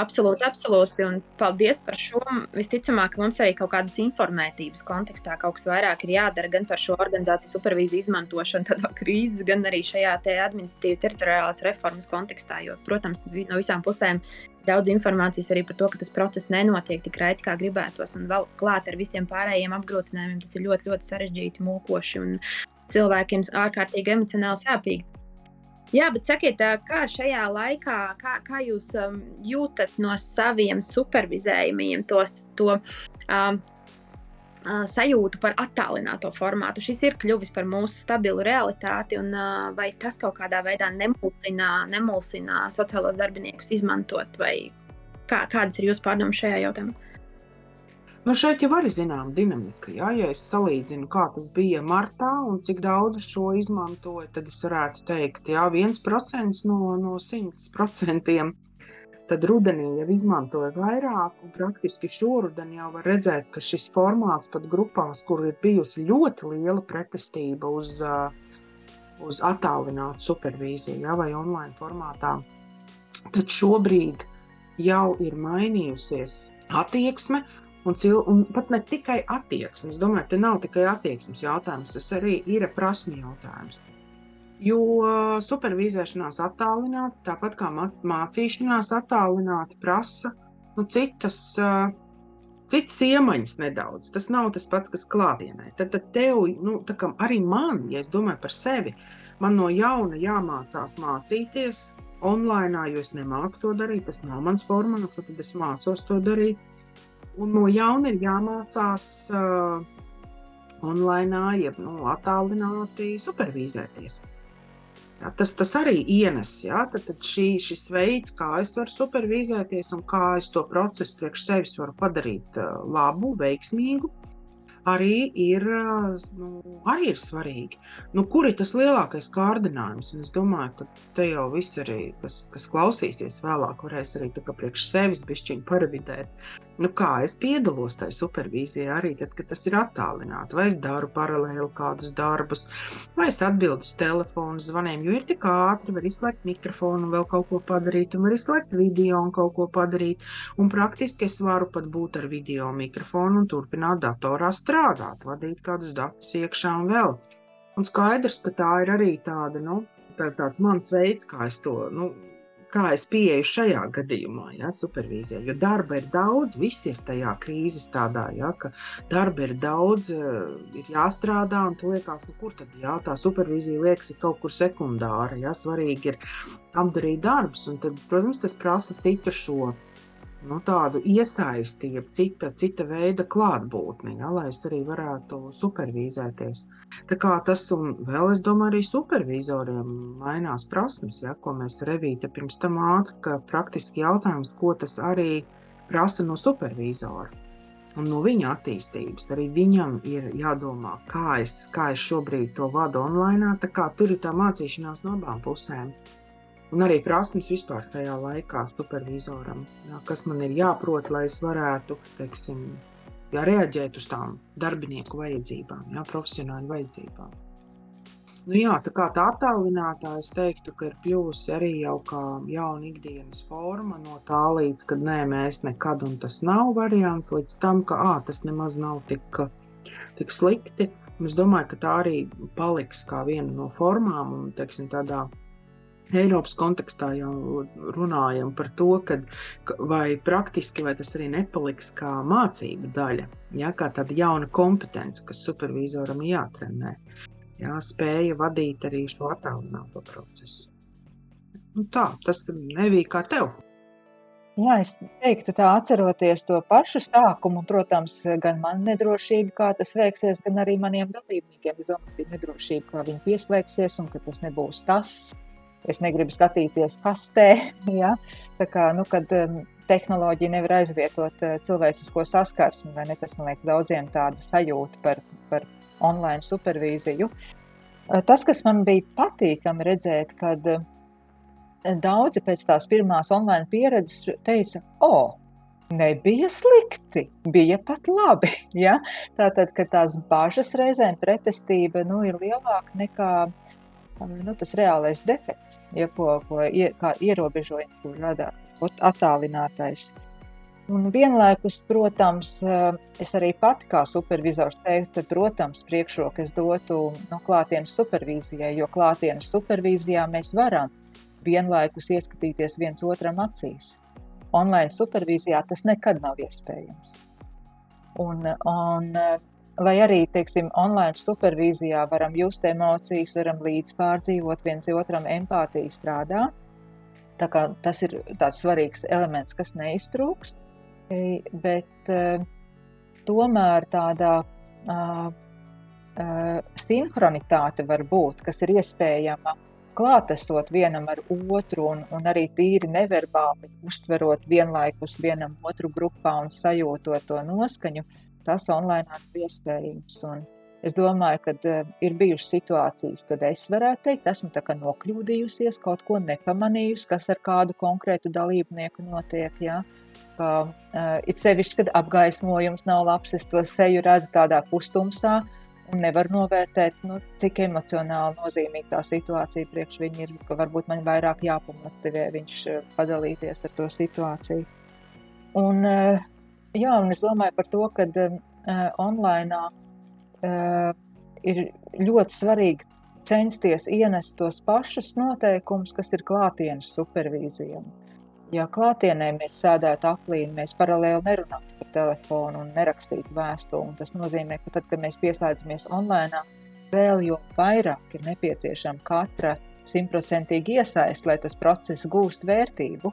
Absolūti, absolūti. Un paldies par šo. Visticamāk, mums arī kaut kādas informētības kontekstā kaut kas vairāk ir jādara gan par šo organizāciju supervīziju izmantošanu, krīzes, gan arī šajā administratīvas teritoriālās reformas kontekstā. Jo, protams, no visām pusēm daudz informācijas arī par to, ka tas process nenotiek tik raiti, kā gribētos. Un vēl klāt ar visiem pārējiem apgrūtinājumiem, tas ir ļoti, ļoti sarežģīti, mūkoši un cilvēkiem ārkārtīgi emocionāli sāpīgi. Jā, bet sakiet, kā šajā laikā, kā, kā jūs um, jūtat no saviem supervizējumiem tos, to um, sajūtu par attālināto formātu? Šis ir kļuvis par mūsu stabilu realitāti, un uh, vai tas kaut kādā veidā nemulsina, nemulsina sociālos darbiniekus izmantot, vai kā, kādas ir jūsu pārdomas šajā jautājumā? Nu šeit jau arī zināma dinamika. Ja? ja es salīdzinu, kā tas bija martā un cik daudz šo izmantoju, tad es varētu teikt, ka 1% no, no 100%. Tad rudenī jau izmantoja vairāk, praktiski šoruden jau var redzēt, ka šis formāts pat grupās, kur ir bijusi ļoti liela pretestība uz, uz attālinātu supervīziju ja, vai online formātā, tad šobrīd jau ir mainījusies attieksme, Un, cil, un pat ne tikai attieksmes, es domāju, ka nav tikai attieksmes jautājums, tas arī ir prasmu jautājums. Jo supervīzēšanās attālināti, tāpat kā mācīšanās attālināti, prasa nu, citas, citas iemaņas nedaudz. Tas nav tas pats, kas klātienē. Tad, tad tev, nu, arī man, ja es domāju par sevi, man no jauna jāmācās mācīties online, jo es nemāku to darīt. Tas nav mans formāts, tad es mācos to darīt Un no jauna ir jāmācās uh, online, jeb nu, attālināti supervizēties. Jā, tas, tas arī ienes. Jā, tad, tad šī, šis veids, kā es varu supervizēties un kā es to procesu priekš sevis varu padarīt uh, labu, veiksmīgu, arī ir, nu, arī ir svarīgi. Nu, kur ir tas lielākais kārdinājums? Un es domāju, ka te jau viss arī, kas, kas klausīsies vēlāk, varēs arī priekš sevis bišķiņu paravidēt. Nu, kā es piedalos tajā supervīzijā arī tad, kad tas ir attālināti, vai es daru paralēli kādus darbus, vai es atbildu uz telefonu zvaniem, jo ir tik ātri, var izslēgt mikrofonu un vēl kaut ko padarīt, un var izslēgt video un kaut ko padarīt, un praktiski es varu pat būt ar video mikrofonu un turpināt datorā strādāt strādāt, vadīt kādus datus iekšā un vēl. Un skaidrs, ka tā ir arī tāda, nu, tā, tāds mans veids, kā es to, nu, kā es pieeju šajā gadījumā, ja, supervīzijā. Jo darba ir daudz, viss ir tajā krīzes tādā, ja, ka darba ir daudz, ir jāstrādā, un tu liekas, nu, kur tad, jā, tā supervīzija liekas ir kaut kur sekundāra, ja, svarīgi ir apdarīt darbs, un tad, protams, tas prasa citu šo nu, tādu iesaistību, cita, cita veida klātbūtni, ja, lai es arī varētu supervīzēties. Tā kā tas, un vēl es domāju, arī supervizoriem mainās prasmes, ja, ko mēs revīte pirms tam ātri, ka praktiski jautājums, ko tas arī prasa no supervizora. un no viņa attīstības. Arī viņam ir jādomā, kā es, kā es šobrīd to vadu online. Tur ir tā mācīšanās no abām pusēm. Un arī prasmes vispār tajā laikā supervizoram, jā, kas man ir jāprot, lai es varētu teiksim, jā, reaģēt uz tām darbinieku vajadzībām, jā, profesionāļu vajadzībām. Nu jā, tā kā tā attālinātā, es teiktu, ka ir kļuvusi arī jau kā jauna ikdienas forma no tā līdz, kad nē, mēs nekad un tas nav variants, līdz tam, ka ā, tas nemaz nav tik, tik slikti. Es domāju, ka tā arī paliks kā viena no formām un, teiksim, tādā Eiropas kontekstā jau runājam par to, ka vai praktiski vai tas arī nepaliks kā mācību daļa, ja, kā tāda jauna kompetence, kas supervizoram jātrenē jā, spēja vadīt arī šo attālināto procesu. Nu tā, tas nebija kā tev. Jā, es teiktu, tā atceroties to pašu sākumu, protams, gan man nedrošība, kā tas veiksies, gan arī maniem dalībniekiem. Es domāju, bija nedrošība, kā viņi pieslēgsies un ka tas nebūs tas. Es negribu skatīties kastē, ja? tā kā, nu, kad um, tehnoloģija nevar aizvietot uh, cilvēcisko saskarsmi, vai ne? Tas, man liekas, daudziem tāda sajūta par, par online supervīziju. Eh, tas, kas man bija patīkami redzēt, kad eh, daudzi pēc tās pirmās online pieredzes teica, o, oh, nebija slikti, bija pat labi. Ja? Tātad, ka tās bažas reizēm pretestība nu, ir lielāka nekā nu, tas reālais defekts, ja, ko, ko ierobežojums, ko rada attālinātais. Un vienlaikus, protams, eh, es arī pati kā supervizors teiktu, ka, protams, priekšroku es dotu no klātienes supervīzijai, jo klātienes supervīzijā mēs varam vienlaikus ieskatīties viens otram acīs. Online supervīzijā tas nekad nav iespējams. Un, un, lai arī, teiksim, online supervīzijā varam just emocijas, varam līdz pārdzīvot viens otram empātiju strādā, tā kā tas ir tāds svarīgs elements, kas neiztrūkst. Bet uh, tomēr tāda uh, uh, sinhronitāte var būt, kas ir iespējama klātesot vienam ar otru un, un arī tīri neverbāli uztverot vienlaikus vienam otru grupā un sajūtot to noskaņu, tas online ir iespējams. Un es domāju, ka uh, ir bijušas situācijas, kad es varētu teikt, esmu nokļūdījusies, kaut ko nepamanījusi, kas ar kādu konkrētu dalībnieku notiek. Ja? Uh, ka uh, it sevišķi, kad apgaismojums nav labs, es to seju redzu tādā pustumsā un nevaru novērtēt, nu, cik emocionāli nozīmīga tā situācija priekš viņa ir, varbūt man vairāk jāpamotivē viņš padalīties ar to situāciju. Un, uh, jā, un es domāju par to, ka uh, online uh, ir ļoti svarīgi censties ienest tos pašus noteikumus, kas ir klātienes supervīzijam. Ja klātienē mēs sēdētu aplī un mēs paralēli nerunātu par telefonu un nerakstītu vēstuli, tas nozīmē, ka tad, kad mēs pieslēdzamies online, vēl jo vairāk ir nepieciešama katra simtprocentīga iesaiste, lai tas process gūst vērtību.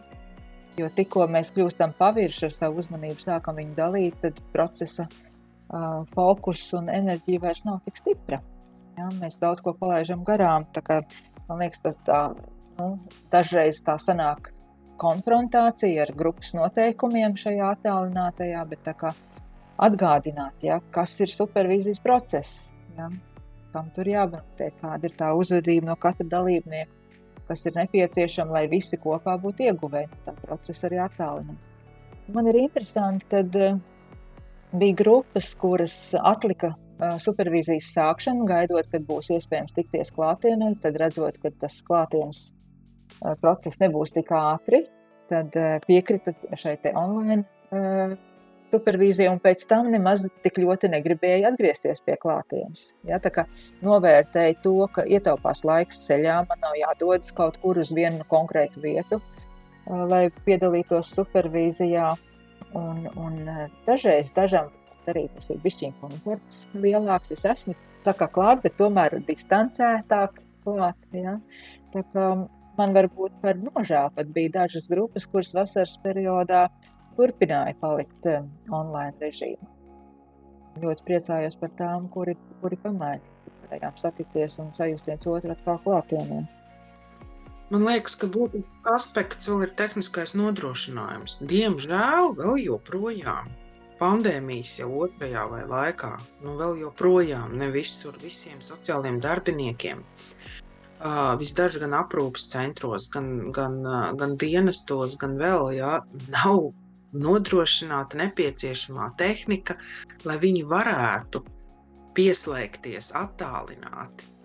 Jo tikko mēs kļūstam pavirši ar savu uzmanību, sākam viņu dalīt, tad procesa uh, fokus un enerģija vairs nav tik stipra. Ja? Mēs daudz ko palaidām garām. Kā, man liekas, tas tā, nu, dažreiz tā sanāk konfrontācija ar grupas noteikumiem šajā attālinātajā, bet atgādināt, ja, kas ir supervīzijas process, ja, kam tur jābūt, kāda ir tā uzvedība no katra dalībnieka, kas ir nepieciešama, lai visi kopā būtu ieguvēji no tā procesa arī attālināt. Man ir interesanti, ka uh, bija grupas, kuras atlika uh, supervīzijas sākšanu, gaidot, kad būs iespējams tikties klātienē, tad redzot, ka tas klātienes Eh, process nebūs tik ātri, tad eh, piekrita šai online eh, supervīzijai, un pēc tam nemaz tik ļoti negribēja atgriezties pie klātienes. Ja, tā kā novērtēja to, ka ietaupās laiks ceļā, man nav jādodas kaut kur uz vienu konkrētu vietu, lai piedalītos supervīzijā. Un, un dažreiz dažam arī tas ir bijis komforts lielāks. Es esmu tā kā klāt, bet tomēr distancētāk klāt. Ja? Tā kā Man varbūt par nožēlu pat bija dažas grupas, kuras vasaras periodā turpināja palikt eh, online režīmā. Ļoti priecājos par tām, kuri, kuri pamainīja. Varējām satikties un sajust viens otru atkal klātienē. Man liekas, ka būtisks aspekts vēl ir tehniskais nodrošinājums. Diemžēl vēl joprojām pandēmijas jau otrajā vai laikā, nu vēl joprojām ne visur, visiem sociāliem darbiniekiem, uh, visdaži gan aprūpas centros, gan, gan, uh, gan dienestos, gan vēl, jā, nav nodrošināta nepieciešamā tehnika, lai viņi varētu pieslēgties attālināti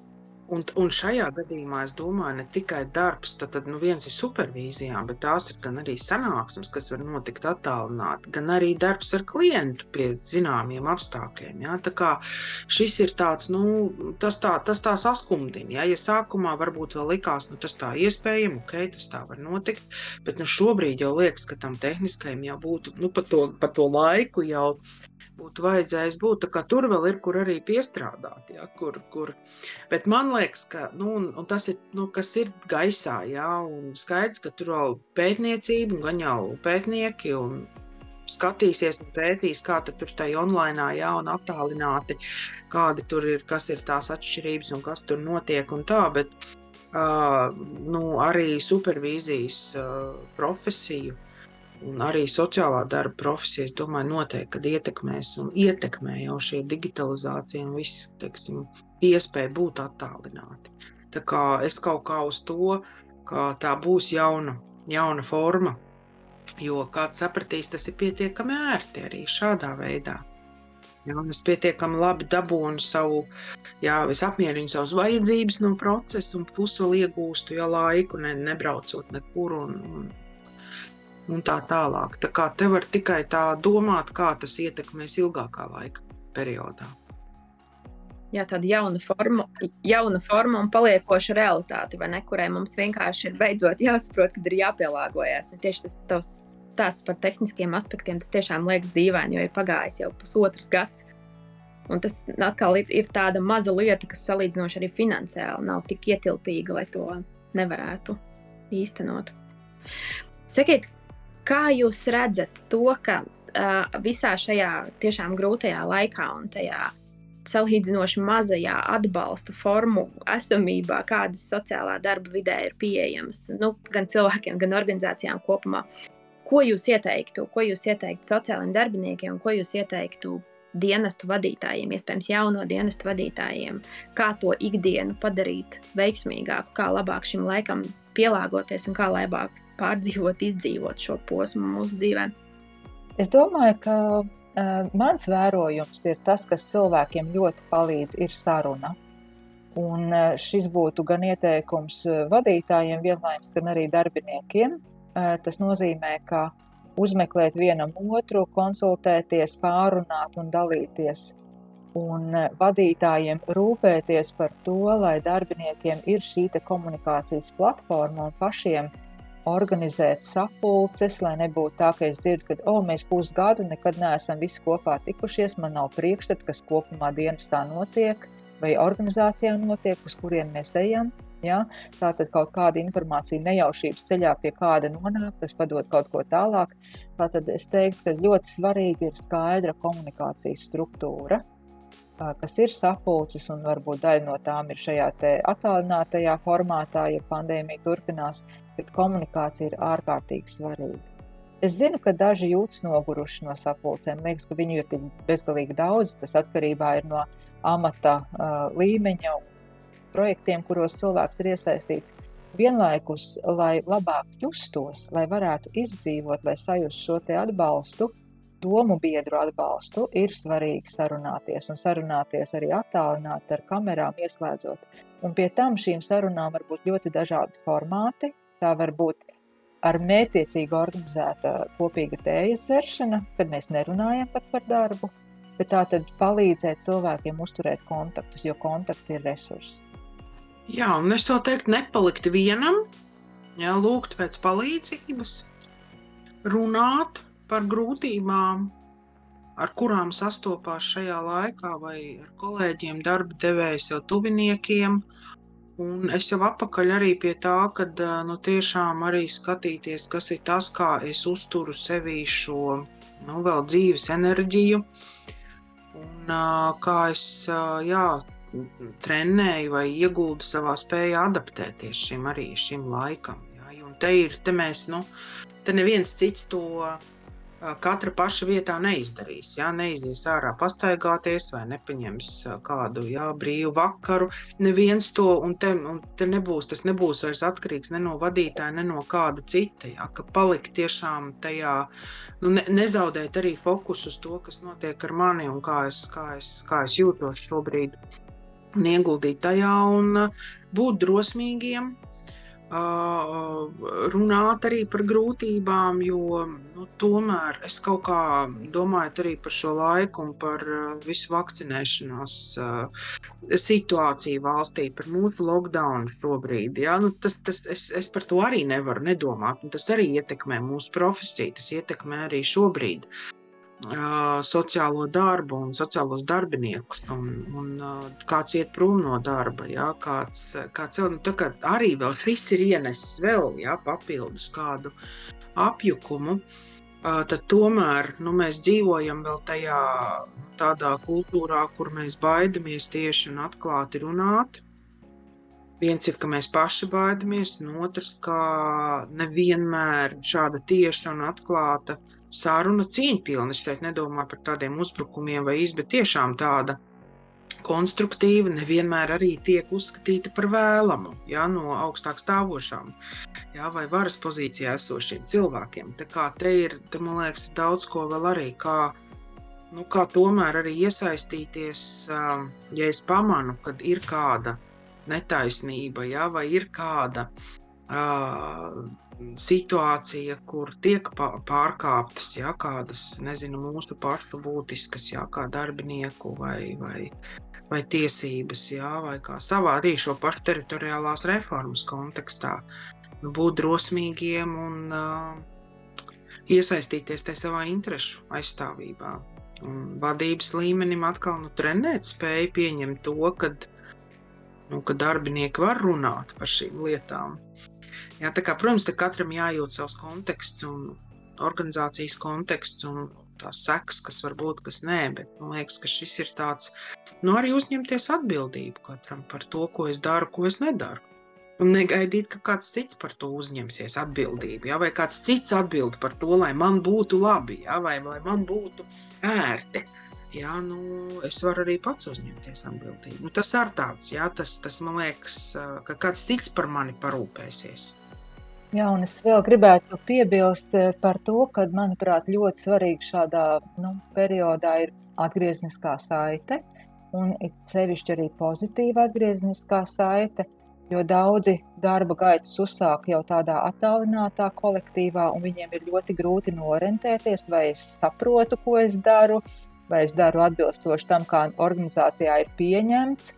Un, un šajā gadījumā es domāju, ne tikai darbs, tad, tad nu viens ir supervīzijām, bet tās ir gan arī sanāksmes, kas var notikt attālināti, gan arī darbs ar klientu pie zināmiem apstākļiem. Ja? Tā kā šis ir tāds, nu, tas tā, tas tā saskumdina. Ja? ja sākumā varbūt vēl likās, nu, tas tā iespējami, ok, tas tā var notikt, bet nu, šobrīd jau liekas, ka tam tehniskajam jau būtu, nu, pa to, pa to laiku jau būtu vajadzējis būt. Tur vēl ir, kur arī piestrādāt. Ja, kur, kur. Bet man liekas, ka nu, un, un tas ir, nu, ir gaisā. Ja, skaidrs, ka tur vēl pētniecība, gan jau pētnieki un skatīsies un pētīs, kā tur tajā online, jā, un attālināti, kādi tur ir, kas ir tās atšķirības un kas tur notiek un tā. Bet, uh, nu, arī supervīzijas uh, profesiju un arī sociālā darba profesija, es domāju, noteikti ietekmēs un ietekmē jau šī digitalizācija un viss, teiksim, iespēja būt attālināti. Tā kā es kaut kā uz to, ka tā būs jauna, jauna forma, jo kāds sapratīs, tas ir pietiekami ērti arī šādā veidā. Jā, es pietiekami labi dabūnu savu, jā, es apmierinu savas vajadzības no procesa, un plus vēl iegūstu ja, laiku, ne, nebraucot nekur. Un, un un tā tālāk. Tā kā te var tikai tā domāt, kā tas ietekmēs ilgākā laika periodā. Jā, tāda jauna forma, jauna forma un paliekoša realitāte, ne, kurai mums vienkārši ir beidzot jāsaprot, kad ir jāpielāgojas. Tieši tas tavs stāsts par tehniskiem aspektiem, tas tiešām liekas dīvaini, jo ir pagājis jau pusotrs gads. Un tas atkal ir tāda maza lieta, kas salīdzinoši arī finansiāli nav tik ietilpīga, lai to nevarētu īstenot. Sakiet, Kā jūs redzat to, ka uh, visā šajā tiešām grūtajā laikā un tajā salīdzinoši mazajā atbalsta formu esamībā, kādas sociālā darba vidē ir pieejamas nu, gan cilvēkiem, gan organizācijām kopumā. Ko jūs ieteiktu? Ko jūs ieteiktu sociālajiem darbiniekiem ko jūs ieteiktu dienestu vadītājiem, iespējams, jauno dienestu vadītājiem? Kā to ikdienu padarīt veiksmīgāku, kā labāk šim laikam pielāgoties un kā labāk pārdzīvot, izdzīvot šo posmu mūsu dzīvē? Es domāju, ka uh, mans vērojums ir tas, kas cilvēkiem ļoti palīdz, ir saruna. Un uh, šis būtu gan ieteikums vadītājiem, vienlaikus, gan arī darbiniekiem. Uh, tas nozīmē, ka uzmeklēt vienam otru, konsultēties, pārunāt un dalīties. Un vadītājiem rūpēties par to, lai darbiniekiem ir šī komunikācijas platforma un pašiem organizēt sapulces, lai nebūtu tā, ka es dzirdu, ka oh, mēs pusgadu nekad neesam visi kopā tikušies, man nav priekšstats, kas kopumā dienestā notiek vai organizācijā notiek, uz kurien mēs ejam. Ja? Tātad kaut kāda informācija nejaušības ceļā pie kāda nonāk, tas padod kaut ko tālāk. Tātad es teiktu, ka ļoti svarīga ir skaidra komunikācijas struktūra, kas ir sapulces, un varbūt daļa no tām ir šajā attālinātajā formātā, ja pandēmija turpinās bet komunikācija ir ārkārtīgi svarīga. Es zinu, ka daži jūtas noguruši no sapulcēm. Liekas, ka viņu ir tik bezgalīgi daudz. Tas atkarībā no amata uh, līmeņa un projektiem, kuros cilvēks ir iesaistīts. Vienlaikus, lai labāk justos, lai varētu izdzīvot, lai sajustu šo atbalstu, domu biedru atbalstu, ir svarīgi sarunāties un sarunāties arī attālināti ar kamerām, ieslēdzot. Un pie tam šīm sarunām var būt ļoti dažādi formāti, Tā var būt ar mētiecīgi organizēta kopīga tējas dzeršana, kad mēs nerunājam pat par darbu, bet tā tad palīdzēt cilvēkiem uzturēt kontaktus, jo kontakti ir resursi. Jā, un es to teiktu, nepalikt vienam, jā, lūgt pēc palīdzības, runāt par grūtībām, ar kurām sastopās šajā laikā, vai ar kolēģiem, darba devējiem, jau tuviniekiem, Un es jau apakaļ arī pie tā, ka nu, tiešām arī skatīties, kas ir tas, kā es uzturu sevī šo nu, vēl dzīves enerģiju, un kā es jā, trenēju vai ieguldu savā spējā adaptēties šim arī šim laikam. Jā. Un te ir, te mēs, nu, te neviens cits to katra paša vietā neizdarīs. Jā, neizies ārā pastaigāties vai nepaņems kādu jā, brīvu vakaru. Neviens to, un te, un te nebūs, tas nebūs vairs atkarīgs ne no vadītāja, ne no kāda cita. Jā, ka palikt tiešām tajā, nu, ne, nezaudēt arī fokusu uz to, kas notiek ar mani un kā es, kā es, kā es jūtos šobrīd. Un ieguldīt tajā un būt drosmīgiem, runāt arī par grūtībām, jo nu, tomēr es kaut kā domāju arī par šo laiku un par visu vakcinēšanās situāciju valstī, par mūsu lockdown šobrīd. Ja? Nu, tas, tas, es, es par to arī nevaru nedomāt. Tas arī ietekmē mūsu profesiju, tas ietekmē arī šobrīd. Uh, sociālo darbu un sociālos darbiniekus, un, un kāds iet prom no darba. Jā, kāds, kāds vēl, nu, kā arī vēl šis ir ienesis vēl jā, papildus kādu apjukumu. Tad tomēr nu, mēs dzīvojam vēl tajā tādā kultūrā, kur mēs baidamies tieši un atklāti runāt. Viens ir, ka mēs paši baidamies, un otrs, ka nevienmēr šāda tieša un atklāta uh, saruna cieņpilna. Es šeit nedomāju par tādiem uzbrukumiem vai iz, bet tiešām tāda konstruktīva nevienmēr arī tiek uzskatīta par vēlamu ja, no augstāk stāvošām ja, vai varas pozīcijā esošiem cilvēkiem. Tā kā te ir, te, man liekas, daudz ko vēl arī, kā, nu, kā tomēr arī iesaistīties, ja es pamanu, kad ir kāda netaisnība, ja, vai ir kāda situācija, kur tiek pārkāptas ja, kādas, nezinu, mūsu pašu būtiskas, ja, kā darbinieku vai, vai, vai tiesības, ja, vai kā savā arī šo pašu teritoriālās reformas kontekstā, nu, būt drosmīgiem un uh, iesaistīties tajā savā interešu aizstāvībā. Un vadības līmenim atkal nu, trenēt spēju pieņemt to, kad, nu, ka darbinieki var runāt par šīm lietām. Jā, tā kā, protams, katram jājūt savs konteksts un organizācijas konteksts un tās sekas, kas var būt, kas nē, bet man liekas, ka šis ir tāds, nu arī uzņemties atbildību katram par to, ko es daru, ko es nedaru. Un negaidīt, ka kāds cits par to uzņemsies atbildību, ja? vai kāds cits atbild par to, lai man būtu labi, ja? vai lai man būtu ērti. Jā, nu, es varu arī pats uzņemties atbildību. Nu, tas ir tāds, jā, tas, tas man liekas, ka kāds cits par mani parūpēsies. Jā, un es vēl gribētu piebilst eh, par to, ka, manuprāt, ļoti svarīgi šādā nu, periodā ir atgriezniskā saite, un it sevišķi arī pozitīva atgriezniskā saite, jo daudzi darba gaitas uzsāk jau tādā attālinātā kolektīvā, un viņiem ir ļoti grūti norentēties, vai es saprotu, ko es daru, vai es daru atbilstoši tam, kā organizācijā ir pieņemts,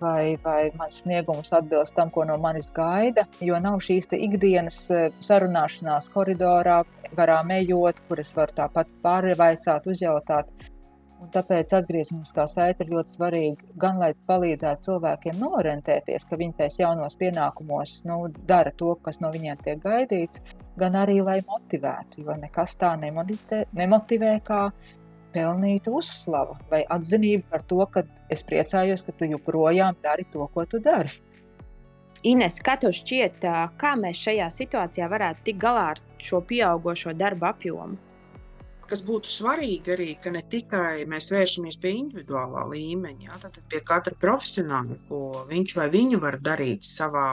vai, vai mans sniegums atbilst tam, ko no manis gaida. Jo nav šīs ikdienas eh, sarunāšanās koridorā, garām ejot, kur es varu tāpat pārvaicāt, uzjautāt. Un tāpēc atgriezeniskā saite ir ļoti svarīga gan lai palīdzētu cilvēkiem norentēties, ka viņi tais jaunos pienākumos nu, dara to, kas no viņiem tiek gaidīts, gan arī lai motivētu. Jo nekas tā nemotivē kā pelnīta uzslava vai atzinība par to, ka es priecājos, ka tu joprojām dari to, ko tu dari. Ines, kā tev šķiet, kā mēs šajā situācijā varētu tikt galā ar šo pieaugušo darba apjomu? Kas būtu svarīgi arī, ka ne tikai mēs vēršamies pie individuālā līmeņa, ja, tad pie katra profesionāla, ko viņš vai viņa var darīt savā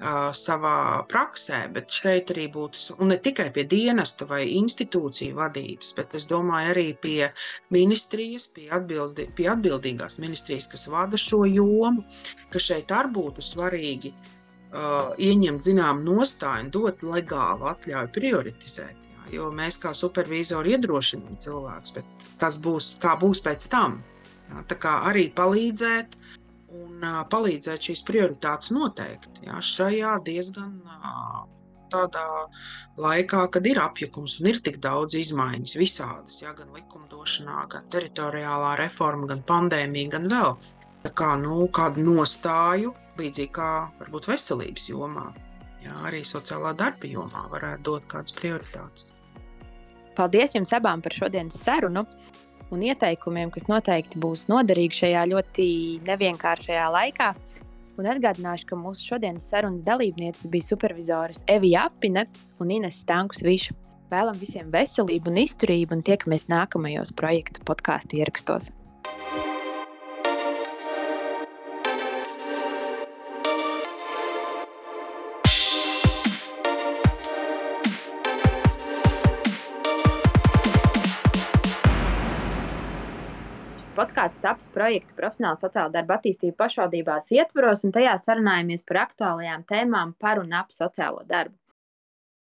uh, savā praksē, bet šeit arī būtu, un ne tikai pie dienesta vai institūciju vadības, bet es domāju arī pie ministrijas, pie, atbildi, pie atbildīgās ministrijas, kas vada šo jomu, ka šeit arī būtu svarīgi uh, ieņemt zinām nostāju un dot legālu atļauju prioritizēt. Jā, jo mēs kā supervizori iedrošinām cilvēkus, bet kas būs, kā būs pēc tam? Jā, tā kā arī palīdzēt uh, un palīdzēt šīs prioritātes noteikt. Jā, šajā diezgan tādā laikā, kad ir apjukums un ir tik daudz izmaiņas visādas, jā, gan likumdošanā, gan teritoriālā reforma, gan pandēmija, gan vēl. Tā kā nu, kādu nostāju, līdzīgi kā varbūt veselības jomā, jā, arī sociālā darba jomā, varētu dot kādas prioritātes. Paldies jums abām par šodienas sarunu! Un ieteikumiem, kas noteikti būs noderīgi šajā ļoti nevienkāršajā laikā. Un atgādināšu, ka mūsu šodienas sarunas dalībnieces bija supervizoras Evija Apina un Ines Stankus Viša. Vēlam visiem veselību un izturību, un tiekamies nākamajos projektu podkāstu ierakstos. Podkāsts taps projekta profesionāla sociāla darba attīstība pašvaldībās ietvaros, un tajā sarunājamies par aktuālajām tēmām par un ap sociālo darbu.